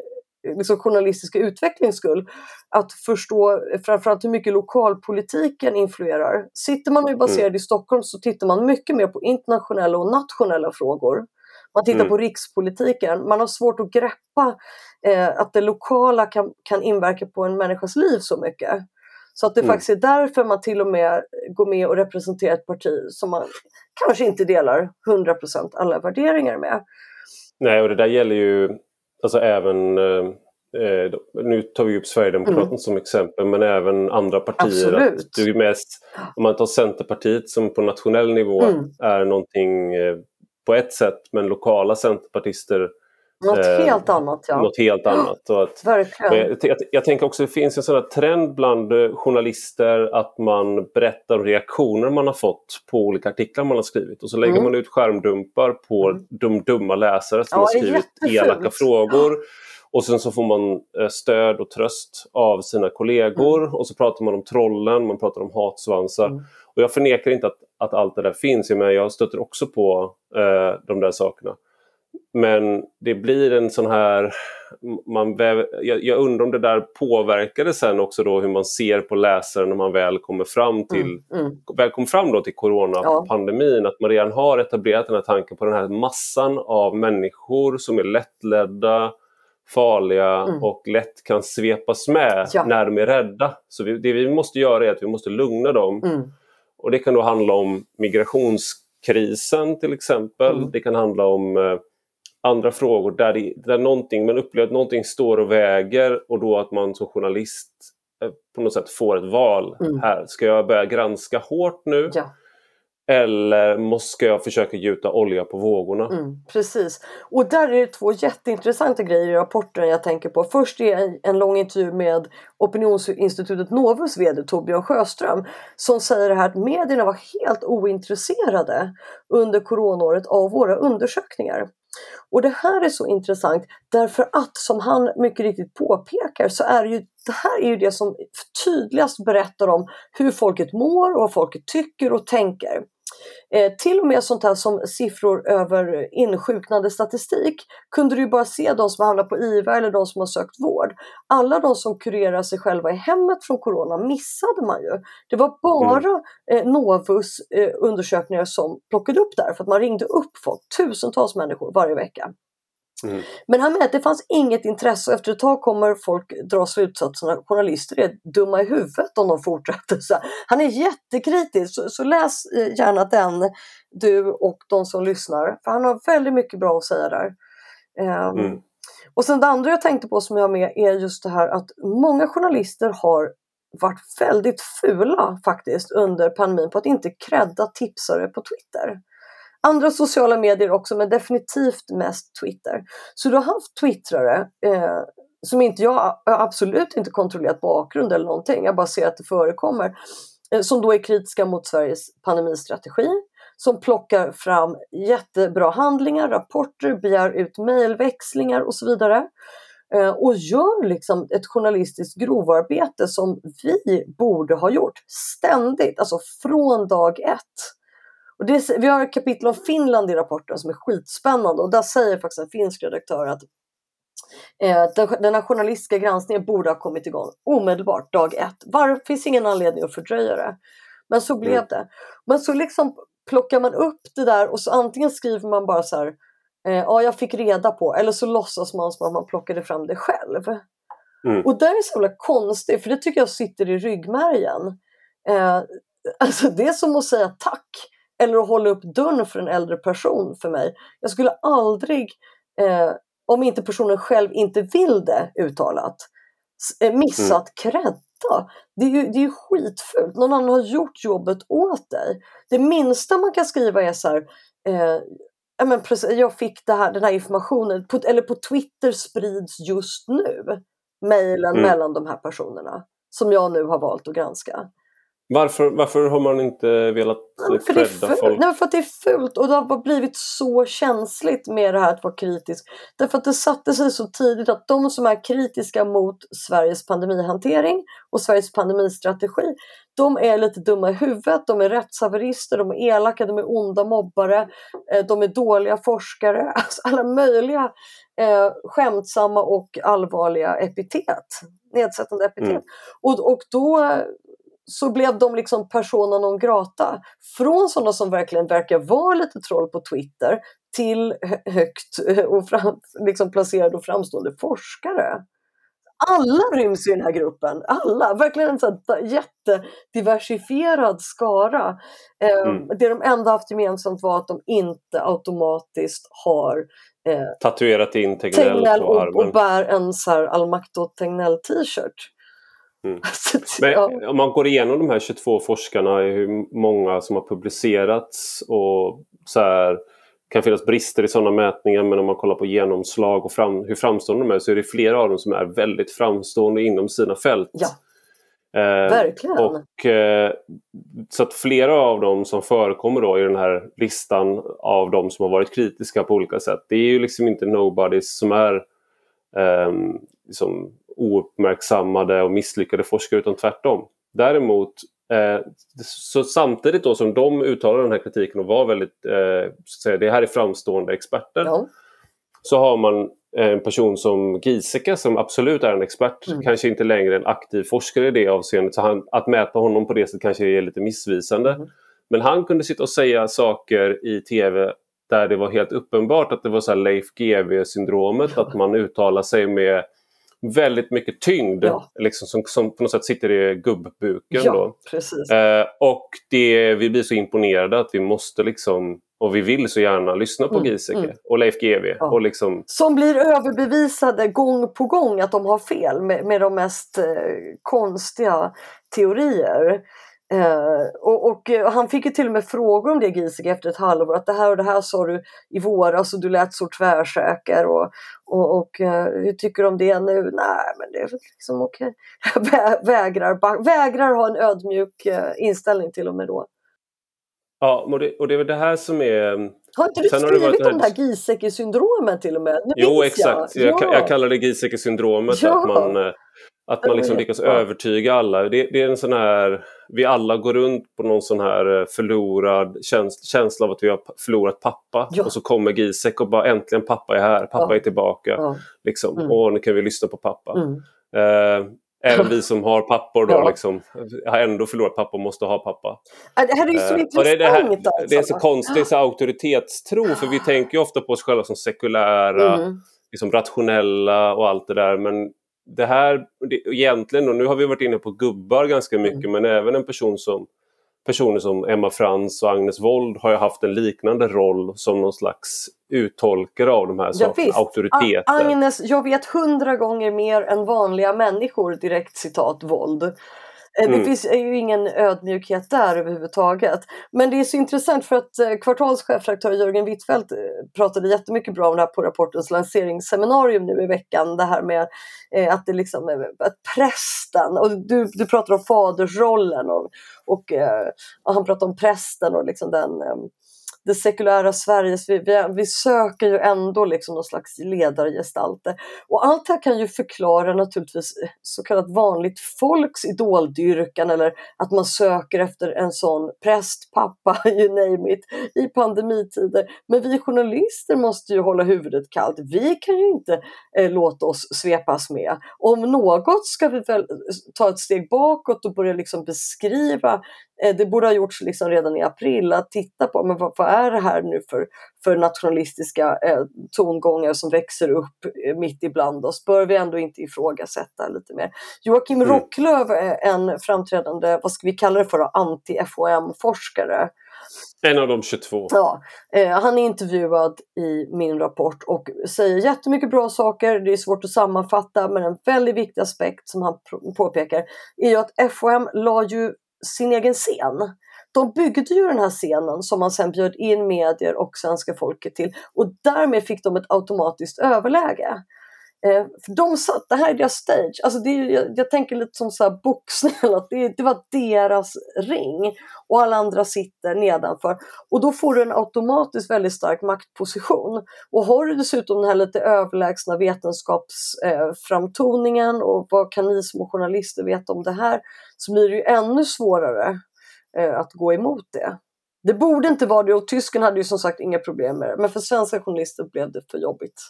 liksom, journalistiska utvecklings skull. Att förstå framförallt hur mycket lokalpolitiken influerar. Sitter man och är baserad mm. i Stockholm så tittar man mycket mer på internationella och nationella frågor. Man tittar mm. på rikspolitiken. Man har svårt att greppa eh, att det lokala kan, kan inverka på en människas liv så mycket. Så att det mm. faktiskt är därför man till och med går med och representerar ett parti som man kanske inte delar 100% alla värderingar med. Nej, och det där gäller ju alltså även eh, eh nu tar vi upp Sverigedemokraterna mm. som exempel men även andra partier. Absolut. det är mest, om man tar Centerpartiet som på nationell nivå mm. är någonting eh, på ett sätt men lokala centerpartister Något eh, helt annat ja. Något helt annat. Och att, Verkligen. Jag, jag, jag, tänker också att det finns en sån trend bland eh, journalister att man berättar om reaktioner man har fått på olika artiklar man har skrivit och så lägger mm. man ut skärmdumpar på mm. de dumma läsare som ja, har skrivit elaka frågor. Och sen så får man eh, stöd och tröst av sina kollegor mm. och så pratar man om trollen, man pratar om hatsvansar. Mm. Och jag förnekar inte att, att allt det där finns, menar, jag stöter också på eh, de där sakerna. Men det blir en sån här... Man väv, jag, jag, undrar om det där påverkade sen också då hur man ser på läsaren när man väl kommer fram till, mm, mm. Väl kommer fram då till coronapandemin. Ja. Att man redan har etablerat den här tanken på den här massan av människor som är lättledda, farliga mm. och lätt kan svepas med ja. när de är rädda. Så vi, det vi måste göra är att vi måste lugna dem. Mm. Och det kan då handla om migrationskrisen till exempel. Mm. Det kan handla om eh, andra frågor där, det, där någonting, man upplever att någonting står och väger och då att man som journalist eh, på något sätt får ett val. Mm. Här, ska jag börja granska hårt nu? Ja. Eller ska jag försöka gjuta olja på vågorna? Mm, precis. Och där är det två jätteintressanta grejer i rapporten jag tänker på. Först är en, en lång intervju med opinionsinstitutet Novus VD Torbjörn Sjöström som säger här att medierna var helt ointresserade under coronaåret av våra undersökningar. Och det här är så intressant därför att som han mycket riktigt påpekar så är det ju det här är ju det som tydligast berättar om hur folket mår och vad folket tycker och tänker. Eh, till och med sånt här som siffror över insjuknande statistik kunde du ju bara se de som hamnar på IVA eller de som har sökt vård. Alla de som kurerar sig själva i hemmet från corona missade man ju. Det var bara mm. eh, Novus eh, undersökningar som plockade upp där för att man ringde upp folk, tusentals människor varje vecka. Mm. Men han menar att det fanns inget intresse och efter ett tag kommer folk dra slutsatsen att journalister är dumma i huvudet om de fortsätter så. Han är jättekritisk så, så, läs eh, gärna den du och de som lyssnar för han har väldigt mycket bra att säga där. Um, mm. Och sen det andra jag tänkte på som jag har med är just det här att många journalister har varit väldigt fula faktiskt under pandemin på att inte credda tipsare på Twitter. Andra sociala medier också men definitivt mest Twitter. Så du har haft twittrare eh, som inte jag, jag absolut inte kontrollerat bakgrund eller någonting, jag bara ser att det förekommer, eh, som då är kritiska mot Sveriges pandemistrategi, som plockar fram jättebra handlingar, rapporter, begär ut mejlväxlingar och så vidare. Eh, och gör liksom ett journalistiskt grovarbete som vi borde ha gjort ständigt, alltså från dag ett. Och det, vi har ett kapitel om Finland i rapporten som är skitspännande och där säger faktiskt en finsk redaktör att eh, den, här journalistiska granskningen borde ha kommit igång omedelbart, dag ett. Var finns ingen anledning att fördröja det. Men så blev mm. det. Men så liksom plockar man upp det där och så antingen skriver man bara så här eh, ja, jag fick reda på, eller så låtsas man som att man plockade fram det själv. Mm. Och det är så jävla konstigt, för det tycker jag sitter i ryggmärgen. Eh, alltså det är som att säga tack eller att hålla upp dörren för en äldre person för mig. Jag skulle aldrig, eh, om inte personen själv inte vill det uttalat, eh, missa att kredda. Det är ju det är skitfult. Någon annan har gjort jobbet åt dig. Det minsta man kan skriva är så här, eh, men jag fick det här, den här informationen, på, eller på Twitter sprids just nu mejlen mm. mellan de här personerna som jag nu har valt att granska. Varför, varför har man inte velat credda folk? Nej, för att det är fult och det har blivit så känsligt med det här att vara kritisk. Därför att det satte sig så tidigt att de som är kritiska mot Sveriges pandemihantering och Sveriges pandemistrategi, de är lite dumma i huvudet, de är rättshaverister, de är elaka, de är onda mobbare, eh, de är dåliga forskare, [LAUGHS] alltså alla möjliga eh, skämtsamma och allvarliga epitet, nedsättande epitet. Mm. Och, och då så blev de liksom persona non grata. Från sådana som verkligen verkar vara lite troll på Twitter till högt och fram, liksom placerade och framstående forskare. Alla ryms i den här gruppen, alla! Verkligen en sån jättediversifierad skara. Ehm, mm. Det de ändå haft gemensamt var att de inte automatiskt har eh, tatuerat in Tegnell, Tegnell. Och, och bär en så här Almacto Tegnell t-shirt. Mm. Men om man går igenom de här 22 forskarna, hur många som har publicerats och så här, kan finnas brister i sådana mätningar men om man kollar på genomslag och fram, hur framstående de är så är det flera av dem som är väldigt framstående inom sina fält. Ja. Eh, Verkligen. Och, eh, så att flera av dem som förekommer då i den här listan av de som har varit kritiska på olika sätt, det är ju liksom inte nobodies som är eh, liksom ouppmärksammade och misslyckade forskare utan tvärtom. Däremot Eh, så samtidigt då som de uttalade den här kritiken och var väldigt, eh, säga, det här är framstående experter, ja. så har man en person som Giesecke som absolut är en expert, mm. kanske inte längre en aktiv forskare i det avseendet, så han, att mäta honom på det sättet kanske är lite missvisande. Mm. Men han kunde sitta och säga saker i tv där det var helt uppenbart att det var så Leif GW-syndromet, att man uttalar sig med väldigt mycket tyngd ja. liksom, som, som, på något sätt sitter i gubbbuken. Ja, då. Eh, och det, vi blir så imponerade att vi måste liksom och vi vill så gärna lyssna på mm, Giesecke mm. och Leif GW. Ja. Och liksom... Som blir överbevisade gång på gång att de har fel med, med de mest eh, konstiga teorier. Eh, och, och, eh, han fick ju till och med frågor om det Giesecke efter ett halvår, att det här och det här sa du i våras och du lät så tvärsäker och, och, och uh, hur tycker du om det nu? Nej men det är liksom okej. [LAUGHS] Okay. vägrar, vägrar ha en ödmjuk inställning till och med då. Ja, och det, och det är väl det här som är... Har inte du skrivit om det här Giesecke-syndromet till och med? Nu jo, exakt. Jag. Jag, jag kallar det Giesecke-syndromet. Ja. Att man, att man liksom lyckas övertyga alla. Det, det, är en sån här, vi alla går runt på någon sån här eh, förlorad käns känsla av att vi har förlorat pappa. Ja. Och så kommer Gisek och bara äntligen pappa är här, pappa ja. är tillbaka. Ja. Liksom. Mm. Och nu kan vi lyssna på pappa. Mm. Eh, även vi som har pappor då [LAUGHS] ja. liksom, har ändå förlorat pappa och måste ha pappa. Det här är ju så eh, intressant. Det, det, här, alltså. det är så konstigt, så auktoritetstro, för vi tänker ofta på oss själva som sekulära, mm. liksom rationella och allt det där. Men det här, det, egentligen, och nu har vi varit inne på gubbar ganska mycket, mm. men även en person som personer som Emma Frans och Agnes Wold har ju haft en liknande roll som någon slags uttolkare av de här sakerna, auktoriteter. Agnes, jag vet hundra gånger mer än vanliga människor, direkt citat Wold. Eh, det mm. finns ju ingen ödmjukhet där överhuvudtaget. Men det är så intressant för att eh, kvartalschefredaktör Jörgen Wittfeldt eh, pratade jättemycket bra om det här på Rapportens lanseringsseminarium nu i veckan. Det här med att det liksom att prästen, och du, du pratar om fadersrollen och, och, och han pratar om prästen och liksom den det sekulära Sverige, vi, vi, vi, söker ju ändå liksom någon slags ledargestalter. Och allt det här kan ju förklara naturligtvis eh, så kallat vanligt folks idoldyrkan eller att man söker efter en sån präst, pappa, [LAUGHS] you name it, i pandemitider. Men vi journalister måste ju hålla huvudet kallt. Vi kan ju inte eh, låta oss svepas med. Om något ska vi väl eh, ta ett steg bakåt och börja liksom beskriva Eh, det borde ha gjorts liksom redan i april, att titta på men vad, vad är det här nu för, för nationalistiska eh, tongångar som växer upp eh, mitt ibland oss? Bör vi ändå inte ifrågasätta lite mer? Joakim mm. Rocklöv är en framträdande, vad ska vi kalla det för, anti-FOM-forskare. En av de 22. Ja, eh, han är intervjuad i min rapport och säger jättemycket bra saker. Det är svårt att sammanfatta men en väldigt viktig aspekt som han påpekar är ju att FOM la ju sin egen scen. De byggde ju den här scenen som man sen bjöd in medier och svenska folket till och därmed fick de ett automatiskt överläge. Eh, för de satt, det här är deras stage, alltså det är, jag, jag tänker lite som så här boxning, [LAUGHS] att det, det var deras ring och alla andra sitter nedanför. Och då får du en automatiskt väldigt stark maktposition. Och har du dessutom den här lite överlägsna vetenskapsframtoningen eh, och vad kan ni som journalister veta om det här, så blir det ju ännu svårare Eh, att gå emot det. Det borde inte vara det och tysken hade ju som sagt inga problem med det, men för svenska journalister blev det för jobbigt.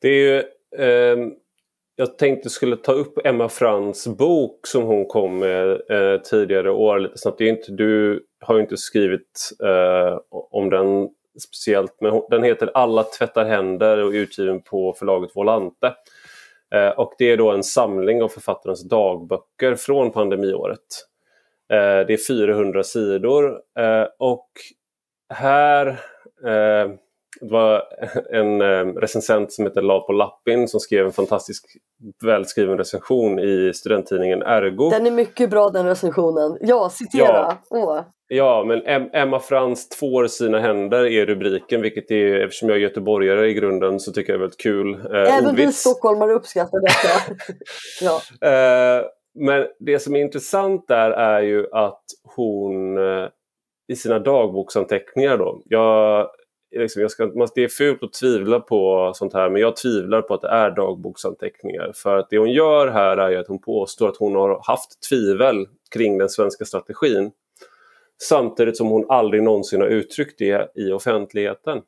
Det är ju, eh, jag tänkte skulle ta upp Emma Frans bok som hon kom med eh, tidigare år lite snabbt. Det är inte, du har ju inte skrivit eh, om den speciellt men hon, den heter Alla tvättar händer och är utgiven på förlaget Volante. Eh, och det är då en samling av författarens dagböcker från pandemiåret. Eh, det är 400 sidor eh, och här det var en eh, recensent som heter Lapo Lappin som skrev en fantastisk välskriven recension i studenttidningen Ergo. Den är mycket bra den recensionen. Ja, citera! Ja, Åh. ja men Emma Frans tvår sina händer är rubriken vilket är, eftersom jag är göteborgare i grunden så tycker jag det är väldigt kul. Eh, Även vi stockholmare uppskattar detta. [LAUGHS] ja. eh, men det som är intressant där är ju att hon eh, i sina dagboksanteckningar då. Jag, liksom, jag ska, det är fult att tvivla på sånt här men jag tvivlar på att det är dagboksanteckningar. För att det hon gör här är ju att hon påstår att hon har haft tvivel kring den svenska strategin. Samtidigt som hon aldrig någonsin har uttryckt det i offentligheten.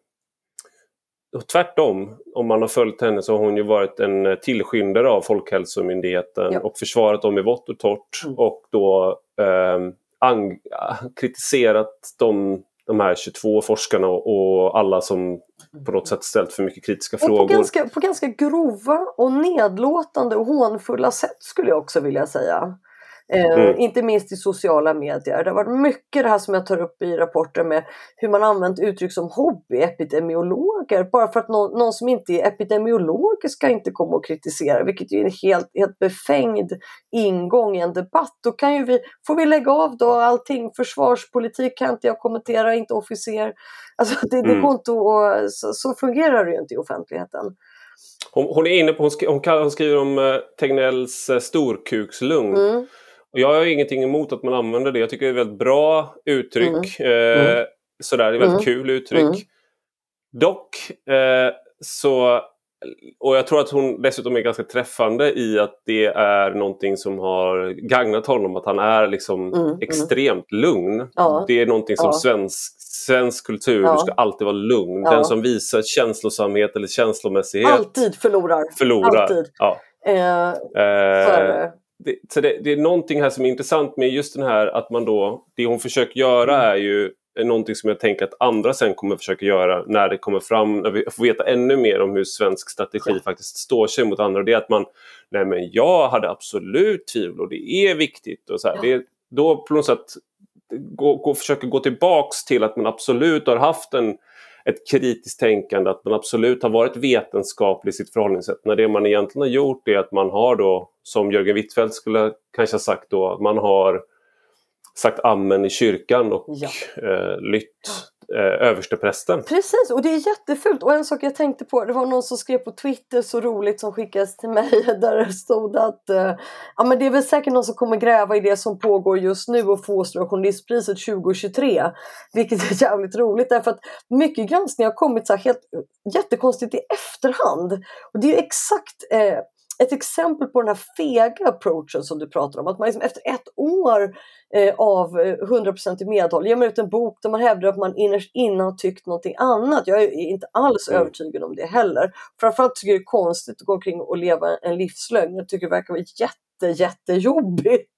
Och tvärtom, om man har följt henne så har hon ju varit en tillskyndare av Folkhälsomyndigheten ja. och försvarat dem i vått och torrt mm. och då eh, kritiserat de, de här 22 forskarna och alla som på något sätt ställt för mycket kritiska och frågor. På ganska, på ganska grova och nedlåtande och hånfulla sätt skulle jag också vilja säga. Eh, mm. Inte minst i sociala medier. Det har varit mycket det här som jag tar upp i rapporten med hur man använt uttryck som hobbyepidemiologer. Bara för att någon, någon, som inte är epidemiolog ska inte komma och kritisera, vilket är en helt, helt befängd ingång i en debatt. Då kan ju vi, får vi lägga av då allting. Försvarspolitik kan inte jag kommentera, inte officer. Alltså det, det mm. går inte att, så, så fungerar det ju inte i offentligheten. Hon, hon, är inne på, hon, skriver, hon skriver om eh, Tegnells eh, storkukslugn. Mm. Och jag har ingenting emot att man använder det. Jag tycker det är ett väldigt bra uttryck. Mm. Eh, mm. sådär, det är ett väldigt mm. kul uttryck. Mm. Dock eh, så och jag tror att hon dessutom är ganska träffande i att det är någonting som har gagnat honom. Att han är liksom mm, mm. extremt lugn. Ja. Det är någonting som ja. svensk, svensk kultur ja. ska alltid vara lugn. Den som visar känslosamhet eller känslomässighet Alltid förlorar. förlorar. Alltid. Ja. Eh, eh, det, så det, det, är någonting här som är intressant med just den här att man då, det hon försöker göra mm. är ju någonting som jag tänker att andra sen kommer försöka göra när det kommer fram, när vi får veta ännu mer om hur svensk strategi ja. faktiskt står sig mot andra. Det är att man, nej men jag hade absolut tvivel och det är viktigt. Och så här, ja. det, då på något sätt gå, gå, försöker gå tillbaks till att man absolut har haft en ett kritiskt tänkande, att man absolut har varit vetenskaplig i sitt förhållningssätt. När det man egentligen har gjort är att man har då, som Jörgen Wittfeldt skulle kanske ha sagt då, man har sagt amen i kyrkan och ja. eh, lytt eh, översteprästen. Precis, och det är jättefult. Och en sak jag tänkte på, det var någon som skrev på Twitter så roligt som skickades till mig [LAUGHS] där det stod att eh, ja, men det är väl säkert någon som kommer gräva i det som pågår just nu och få Stora Journalistpriset 2023. Vilket är [LAUGHS] jävligt roligt därför att mycket granskning har kommit så här helt eh, jättekonstigt i efterhand. Och det är exakt eh, ett exempel på den här fega approachen som du pratar om. Att man liksom efter ett år eh, av 100% eh, medhåll ger man ut en bok där man hävdar att man innerst inne har tyckt någonting annat. Jag är inte alls mm. övertygad om det heller. Framförallt tycker jag det är konstigt att gå omkring och leva en livslögn. Jag tycker det verkar vara jätte jätte, jättejobbigt.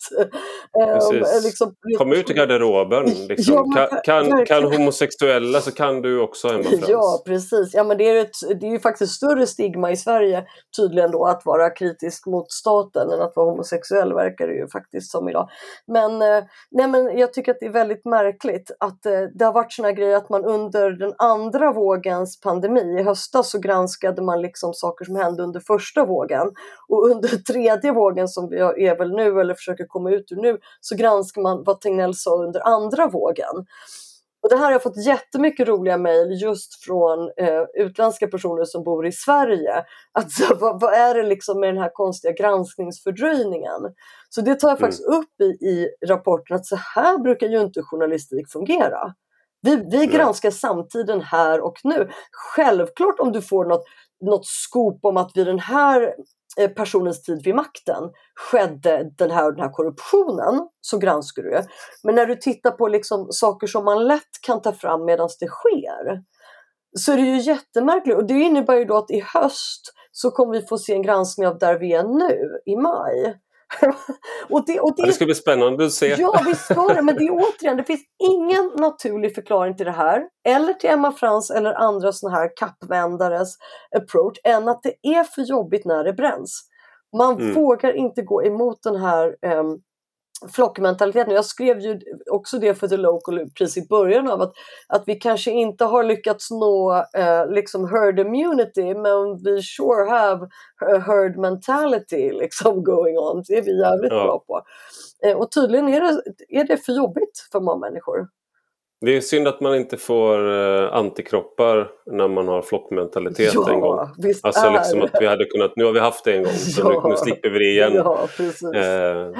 Um, liksom, Kom ut i garderoben. [LAUGHS] Liksom. Ja, kan, kan, kan, homosexuella så kan du också Emma Frans. Ja precis. Ja, men det, är ett, det är ju faktiskt större stigma i Sverige tydligen då att vara kritisk mot staten än att vara homosexuell verkar det ju faktiskt som idag. Men, eh, nej, men jag tycker att det är väldigt märkligt att eh, det har varit såna grejer att man under den andra vågens pandemi i höstas så granskade man liksom saker som hände under första vågen och under tredje vågen som vi är väl nu eller försöker komma ut ur nu, så granskar man vad Tegnell sa under andra vågen. Och det här har jag fått jättemycket roliga mejl just från eh, utländska personer som bor i Sverige. Alltså, [LAUGHS] vad, vad, är det liksom med den här konstiga granskningsfördröjningen? Så det tar jag mm. faktiskt upp i, i rapporten att så här brukar ju inte journalistik fungera. Vi, vi granskar samtiden här och nu. Självklart om du får något, något skop om att vid den här Eh, personens tid vid makten skedde den här och den här korruptionen så granskar du det. Men när du tittar på liksom saker som man lätt kan ta fram medan det sker så är det ju jättemärkligt och det innebär ju då att i höst så kommer vi få se en granskning av där vi är nu i maj. [LAUGHS] och det, och det, ja, det ska bli spännande att se. Ja, visst ska det. Men det är återigen, det finns ingen naturlig förklaring till det här. Eller till Emma Frans eller andra såna här kappvändares approach. Än att det är för jobbigt när det bränns. Man mm. vågar inte gå emot den här um, flockmentaliteten. Jag skrev ju också det för The Local precis i början av att, att vi kanske inte har lyckats nå eh, liksom herd immunity men vi sure have herd mentality liksom going on. Det är vi jävligt ja. bra på. Eh, och tydligen är det, är det för jobbigt för många människor. Det är synd att man inte får eh, antikroppar när man har flockmentalitet ja, en gång. Visst alltså är. liksom att vi hade kunnat, nu har vi haft det en gång, så ja. nu, nu slipper vi det igen. Ja, precis. Eh,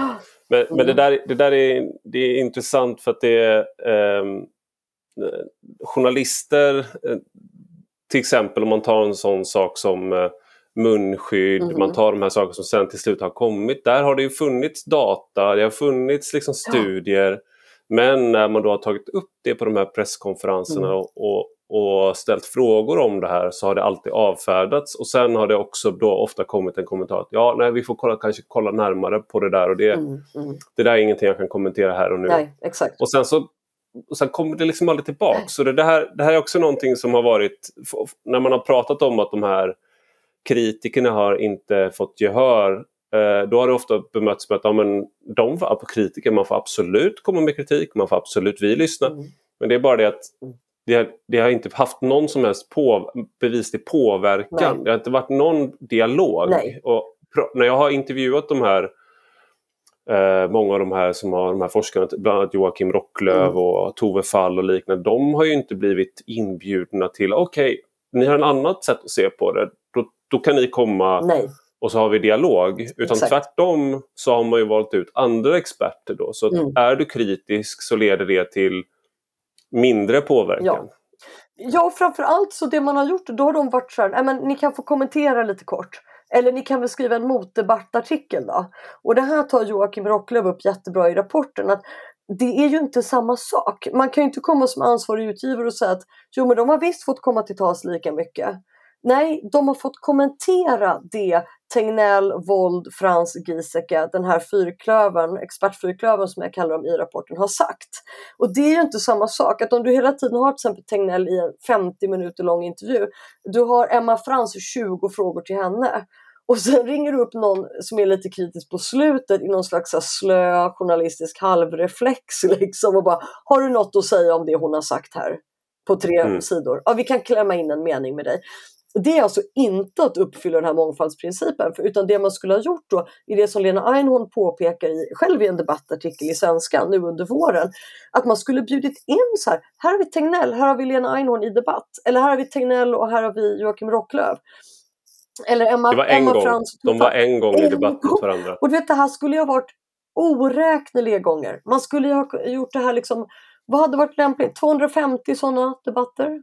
men, men det där, det där är, det är intressant för att det är ehm, eh, journalister, eh, till exempel om man tar en sån sak som eh, munskydd, mm. man tar de här sakerna som sen till slut har kommit. Där har det ju funnits data, det har funnits liksom studier. Men när man då har tagit upp det på de här presskonferenserna mm. och, och ställt frågor om det här så har det alltid avfärdats och sen har det också då ofta kommit en kommentar att ja, nej, vi får kolla, kanske kolla närmare på det där och det, mm, mm. det där är ingenting jag kan kommentera här och nu. Nej, exakt. Och sen så och sen kommer det liksom aldrig tillbaka. Så det, det, här, det här är också någonting som har varit, när man har pratat om att de här kritikerna har inte fått gehör eh, då har det ofta bemötts med att ja, men de var på kritiker, man får absolut komma med kritik, man får absolut vi lyssna. Mm. Men det är bara det att det har, det har inte haft någon som helst på, bevislig påverkan. Nej. Det har inte varit någon dialog. Nej. Och när jag har intervjuat de här eh, många av de här som har de här forskarna, bland annat Joakim Rocklöv mm. och Tove Fall och liknande, de har ju inte blivit inbjudna till okej, okay, ni har en annat sätt att se på det, då, då kan ni komma Nej. Och så har vi dialog. Utan Exakt. tvärtom så har man ju valt ut andra experter då. Så mm. är du kritisk så leder det till mindre påverkan. Ja. Ja, framförallt så det man har gjort, då har de varit så här, men ni kan få kommentera lite kort. Eller ni kan väl skriva en motdebattartikel då. Och det här tar Joakim Rocklöv upp jättebra i rapporten. att det är ju inte samma sak. Man kan ju inte komma som ansvarig utgivare och säga att jo men de har visst fått komma till tals lika mycket. Nej, de har fått kommentera det Tegnell, Wold, Frans, Giesecke, den här fyrklövern, expertfyrklövern som jag kallar dem i rapporten, har sagt. Och det är ju inte samma sak, att om du hela tiden har till exempel Tegnell i en 50 minuter lång intervju, du har Emma Frans 20 frågor till henne. Och sen ringer du upp någon som är lite kritisk på slutet i någon slags slö journalistisk halvreflex [LAUGHS] liksom och bara Har du något att säga om det hon har sagt här? På tre mm. sidor. Ja, vi kan klämma in en mening med dig. Det är alltså inte att uppfylla den här mångfaldsprincipen, för, utan det man skulle ha gjort då, i det som Lena Einhorn påpekar i, själv i en debattartikel i Svenskan nu under våren, att man skulle bjudit in så här, här har vi Tegnell, här har vi Lena Einhorn i debatt, eller här har vi Tegnell och här har vi Joakim Rocklöv. Eller Emma, det var en Emma gång. Frans. De var en gång i debatt mot varandra. Och du vet, det här skulle ju ha varit oräkneliga gånger. Man skulle ju ha gjort det här liksom, vad hade varit lämpligt? 250 sådana debatter?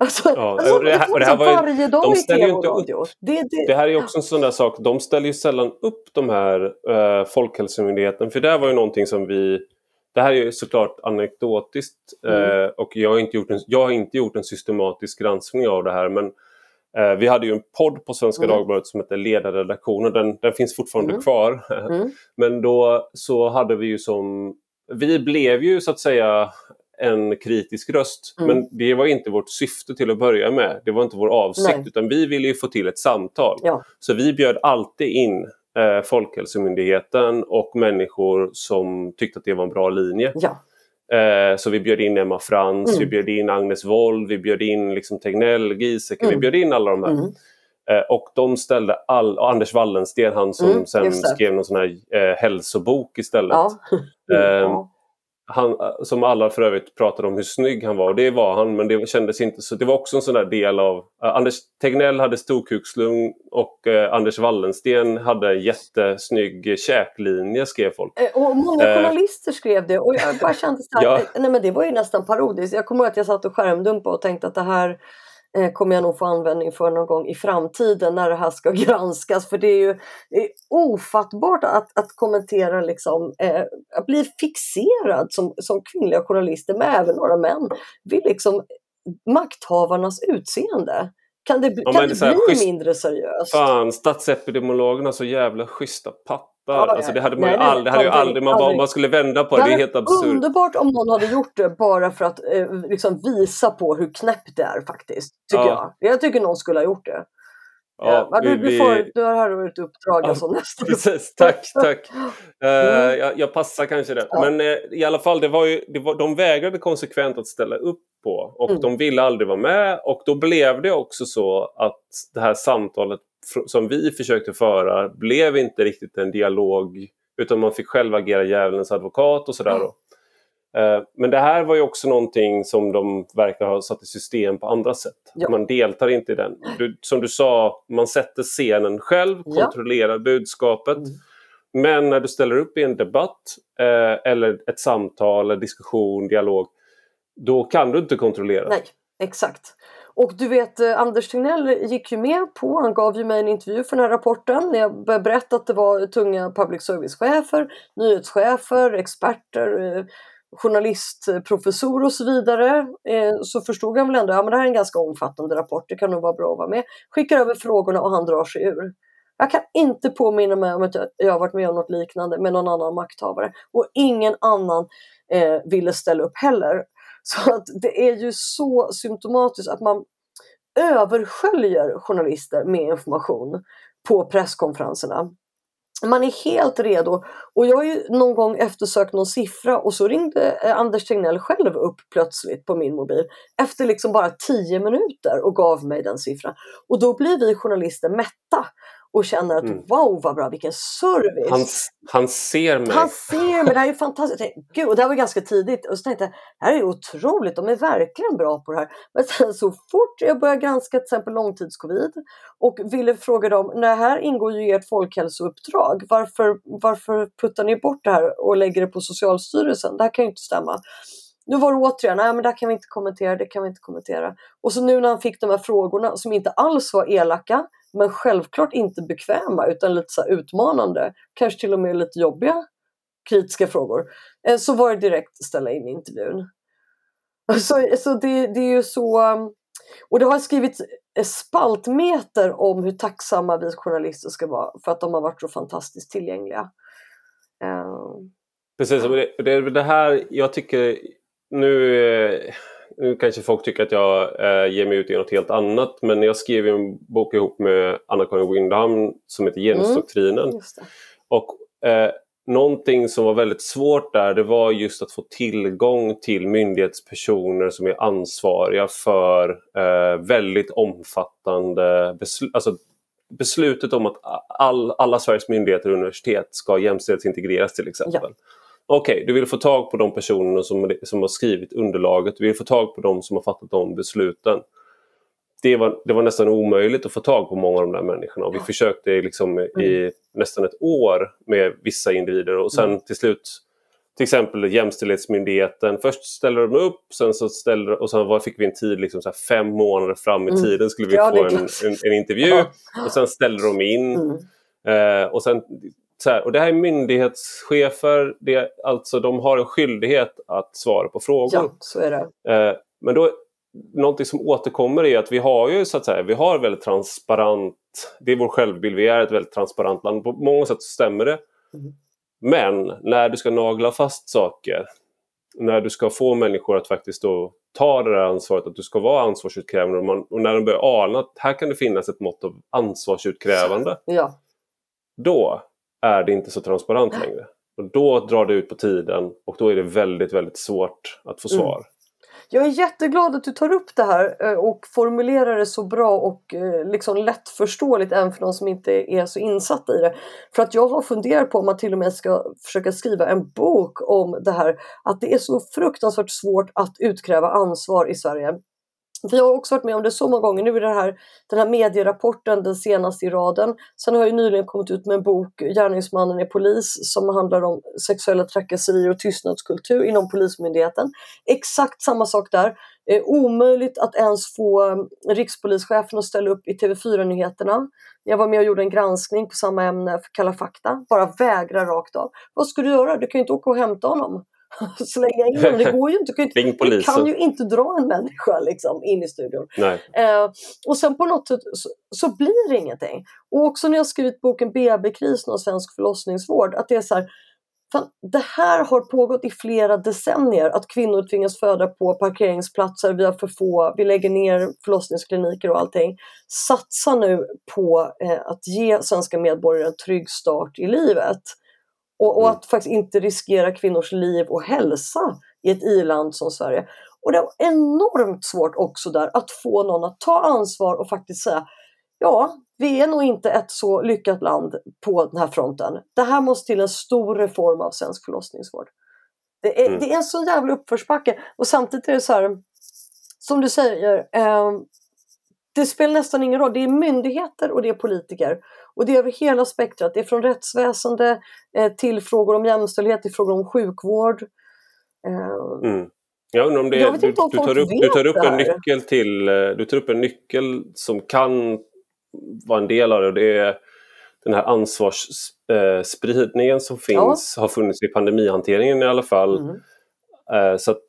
Alltså, ja, alltså, det, här, det här var ju, varje dag de i tv och radio. Det, det, det, här är också en sån där sak, de ställer ju sällan upp de här uh, Folkhälsomyndigheten, för det här var ju någonting som vi det här är ju såklart anekdotiskt mm. uh, och jag har, inte gjort en, jag har inte gjort en systematisk granskning av det här men uh, vi hade ju en podd på Svenska mm. Dagbladet som hette Ledarredaktionen, den, den finns fortfarande mm. kvar. Mm. [LAUGHS] men då så hade vi ju som vi blev ju så att säga en kritisk röst. Mm. Men det var inte vårt syfte till att börja med. Det var inte vår avsikt Nej. utan vi ville få till ett samtal. Ja. Så vi bjöd alltid in eh, Folkhälsomyndigheten och människor som tyckte att det var en bra linje. Ja. Eh, så vi bjöd in Emma Frans, mm. vi bjöd in Agnes Wold, vi bjöd in liksom Tegnell, Giesecke, mm. vi bjöd in alla de här. Mm. Eh, och de ställde all, Anders Wallensten, han som mm, sen skrev någon sån här eh, hälsobok istället. Ja. [LAUGHS] han, som alla för övrigt pratade om hur snygg han var och det var han men det kändes inte så. Det var också en sån där del av... Uh, Anders Tegnell hade storkukslung och uh, Anders Wallensten hade en jättesnygg käklinje skrev folk. Eh, och många journalister skrev det och jag bara kände så här, [LAUGHS] ja. nej men det var ju nästan parodiskt. Jag kommer ihåg att jag satt och skärmdumpade och tänkte att det här eh, kommer jag nog få användning för någon gång i framtiden när det här ska [LAUGHS] granskas. För det är ju det är ofattbart att, att kommentera, liksom, eh, att bli fixerad som, som kvinnliga journalister, men även några män, vid liksom makthavarnas utseende. Kan det, ja, kan det, bli schysst, mindre seriöst? Fan, statsepidemiologerna så jävla schyssta pappor Ja, alltså det hade man nej, ju aldrig, hade aldrig, aldrig, man, aldrig. man skulle vända på det, det är helt absurt. Underbart om någon hade gjort det bara för att eh, liksom visa på hur knäppt det är faktiskt. Tycker ja. jag. Jag tycker någon skulle ha gjort det. Ja, ja, du, vi, får, du har ett uppdrag ja, som nästa. Precis, tack, [LAUGHS] tack. Uh, jag, jag, passar kanske det. Ja. Men uh, i alla fall, det var ju, det var, de vägrade konsekvent att ställa upp på och mm. de ville aldrig vara med och då blev det också så att det här samtalet som vi försökte föra blev inte riktigt en dialog utan man fick själv agera djävulens advokat och sådär. Mm. Eh, men det här var ju också någonting som de verkar ha satt i system på andra sätt. Ja. Man deltar inte i den. Du, som du sa, man sätter scenen själv, ja. kontrollerar budskapet. Mm. Men när du ställer upp i en debatt eh, eller ett samtal, en diskussion, dialog, då kan du inte kontrollera. Nej, exakt. Och du vet, eh, Anders Tegnell gick ju med på, han gav ju mig en intervju för den här rapporten när jag började berätta att det var tunga public service-chefer, nyhetschefer, experter, eh, journalistprofessor och så vidare eh, så förstod han väl ändå att ja, det här är en ganska omfattande rapport, det kan nog vara bra att vara med. Skickar över frågorna och han drar sig ur. Jag kan inte påminna mig om att jag har varit med om något liknande med någon annan makthavare och ingen annan eh, ville ställa upp heller. [LAUGHS] Så att det är ju så symptomatiskt att man översköljer journalister med information på presskonferenserna man är helt redo. Och jag har ju någon gång eftersökt någon siffra och så ringde eh, Anders Tegnell själv upp plötsligt på min mobil efter liksom bara tio minuter och gav mig den siffran. Och då blir vi journalister mätta och känner att mm. wow vad bra, vilken service! Han, han ser mig! Han ser mig, det här är fantastiskt! Tänkte, Gud, och det här var ganska tidigt och så tänkte jag, det här är otroligt, de är verkligen bra på det här. Men sen så fort jag började granska till exempel långtidscovid och ville fråga dem, när här ingår ju ert folkhälsouppdrag, varför, varför puttar ni bort det här och lägger det på Socialstyrelsen? Det här kan ju inte stämma. Nu var det återigen, nej men det kan vi inte kommentera, det kan vi inte kommentera. Och så nu när han fick de här frågorna som inte alls var elaka, men självklart inte bekväma utan lite så utmanande, kanske till och med lite jobbiga kritiska frågor, eh, så var det direkt ställa in intervjun. [LAUGHS] Så, så det, det är ju så... Och det har skrivits spaltmeter om hur tacksamma vi journalister ska vara för att de har varit så fantastiskt tillgängliga. Uh... Precis, det, det, det här jag tycker nu eh, nu kanske folk tycker att jag eh, ger mig ut i något helt annat men jag skrev en bok ihop med Anna-Karin Windham som heter Genusdoktrinen. Mm, och eh, någonting som var väldigt svårt där det var just att få tillgång till myndighetspersoner som är ansvariga för eh, väldigt omfattande beslut. Alltså, beslutet om att all, alla Sveriges myndigheter och universitet ska jämställdhetsintegreras till exempel. Ja. Okej, okay, du vill få tag på de personerna som, som har skrivit underlaget, du vill få tag på de som har fattat de besluten. Det var, det var nästan omöjligt att få tag på många av de där människorna och vi försökte liksom mm. i nästan ett år med vissa individer och sen mm. till slut till exempel Jämställdhetsmyndigheten. Först ställer de upp sen så ställer, och sen fick vi en tid, liksom så fem månader fram i mm. tiden skulle vi ja, få en, en, en, intervju. Ja. Och sen ställer de in. Mm. Eh, och sen så här, och det här är myndighetschefer, det, alltså de har en skyldighet att svara på frågor. Ja, så är det. Eh, men då, någonting som återkommer är att vi har ju så att säga, vi har väldigt transparent, det är vår självbild, vi är ett väldigt transparent land. På många sätt stämmer det. Mm. Men när du ska nagla fast saker, när du ska få människor att faktiskt då ta det där ansvaret, att du ska vara ansvarsutkrävande och, man, och när de börjar ana att här kan det finnas ett mått av ansvarsutkrävande. Ja. Då är det inte så transparent längre. Och då drar det ut på tiden och då är det väldigt, väldigt svårt att få mm. svar. Mm. Jag är jätteglad att du tar upp det här eh, och formulerar det så bra och eh, liksom lättförståeligt även för de som inte är så insatta i det. För att jag har funderat på om man till och med ska försöka skriva en bok om det här att det är så fruktansvärt svårt att utkräva ansvar i Sverige. Vi har också varit med om det så många gånger. Nu är det här, den här medierapporten den senaste i raden. Sen har jag nyligen kommit ut med en bok, Gärningsmannen är polis, som handlar om sexuella trakasserier och tystnadskultur inom Polismyndigheten. Exakt samma sak där. Eh, omöjligt att ens få eh, rikspolischefen att ställa upp i TV4-nyheterna. Jag var med och gjorde en granskning på samma ämne för Kalla fakta. Bara vägra rakt av. Vad ska du göra? Du kan ju inte åka och hämta honom. [LAUGHS] slänga in honom. Det går ju inte. Du kan, ju, du kan ju inte dra en människa liksom, in i studion. Eh, och sen på något sätt så, så, blir det ingenting. Och också när jag skrivit boken BB-krisen och svensk förlossningsvård, att det är så här, Fan, det här har pågått i flera decennier, att kvinnor tvingas föda på parkeringsplatser, vi har för få, vi lägger ner förlossningskliniker och allting. Satsa nu på eh, att ge svenska medborgare en trygg start i livet. Och, och, mm. att faktiskt inte riskera kvinnors liv och hälsa i ett i-land som Sverige. Och det är enormt svårt också där att få någon att ta ansvar och faktiskt säga ja, vi är nog inte ett så lyckat land på den här fronten. Det här måste till en stor reform av svensk förlossningsvård. Det är, mm. det är en sån jävla uppförsbacke och samtidigt är det så här, som du säger, eh, det spelar nästan ingen roll. Det är myndigheter och det är politiker. Och det är över hela spektrat. Det är från rättsväsende eh, till frågor om jämställdhet, till frågor om sjukvård. Eh, mm. Jag undrar om det är, du, du, tar upp, du tar upp en nyckel till, eh, du tar upp en nyckel som kan vara en del av det och det är den här ansvarsspridningen som finns, ja. har funnits i pandemihanteringen i alla fall. Mm. Så att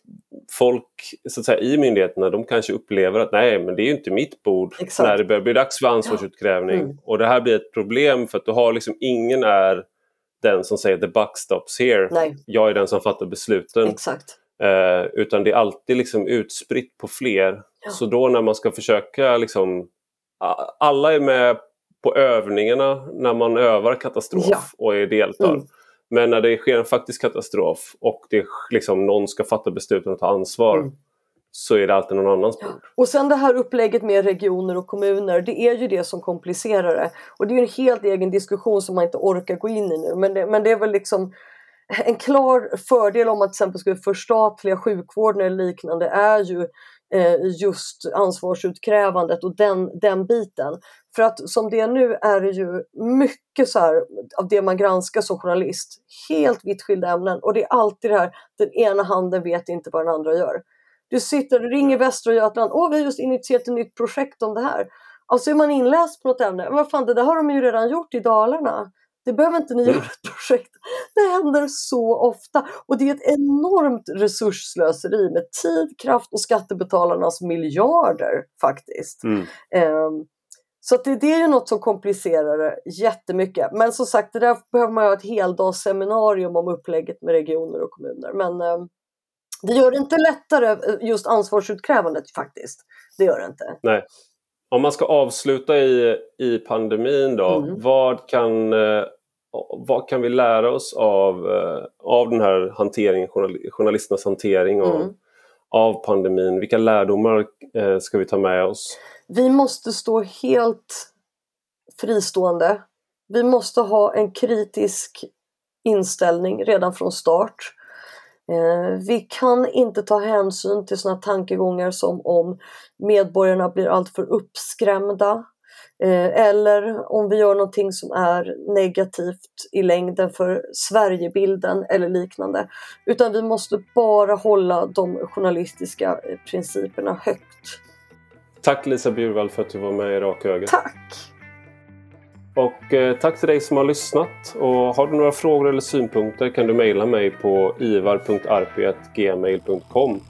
folk så att säga, i myndigheterna de kanske upplever att nej men det är inte mitt bord Exakt. när det börjar bli dags för ansvarsutkrävning. Mm. Och det här blir ett problem för att du har liksom ingen är den som säger the buck stops here. Nej. Jag är den som fattar besluten. Exakt. Eh, utan det är alltid liksom utspritt på fler. Ja. Så då när man ska försöka liksom alla är med på övningarna när man övar katastrof ja. och är deltar. Mm. Men när det sker en faktisk katastrof och det liksom någon ska fatta besluten och ta ansvar mm. så är det alltid någon annans bord. Och sen det här upplägget med regioner och kommuner, det är ju det som komplicerar det. Och det är en helt egen diskussion som man inte orkar gå in i nu. Men det, men det är väl liksom en klar fördel om att till exempel skulle förstatliga sjukvården eller liknande är ju just ansvarsutkrävandet och den, den biten. För att som det är nu är det ju mycket så här, av det man granskar som journalist, helt vitt skilda ämnen och det är alltid det här, den ena handen vet inte vad den andra gör. Du sitter och ringer Västra Götaland, åh vi har just initierat ett nytt projekt om det här. Alltså är man inläst på något ämne, men vad fan det där har de ju redan gjort i Dalarna. Det behöver inte ni göra ett projekt. Det händer så ofta och det är ett enormt resursslöseri med tid, kraft och skattebetalarnas miljarder faktiskt. Mm. Um, så det, det, är ju något som komplicerar det jättemycket. Men som sagt, det där behöver man ha ett heldagsseminarium om upplägget med regioner och kommuner. Men um, det gör det inte lättare eh, just ansvarsutkrävandet faktiskt. Det gör det inte. Nej. Om man ska avsluta i, i pandemin då, mm. vad, kan, eh, vad kan vi lära oss av, eh, av den här hanteringen, journalisternas hantering av, mm. av pandemin? Vilka lärdomar eh, ska vi ta med oss? Vi måste stå helt fristående. Vi måste ha en kritisk inställning redan från start. Eh, vi kan inte ta hänsyn till sådana tankegångar som om medborgarna blir alltför uppskrämda eller om vi gör någonting som är negativt i längden för Sverigebilden eller liknande. Utan vi måste bara hålla de journalistiska principerna högt. Tack Lisa Bjurvall för att du var med i Raka ögat. Tack! Och eh, tack till dig som har lyssnat. Och har du några frågor eller synpunkter kan du mejla mig på ivar.arpi.gmail.com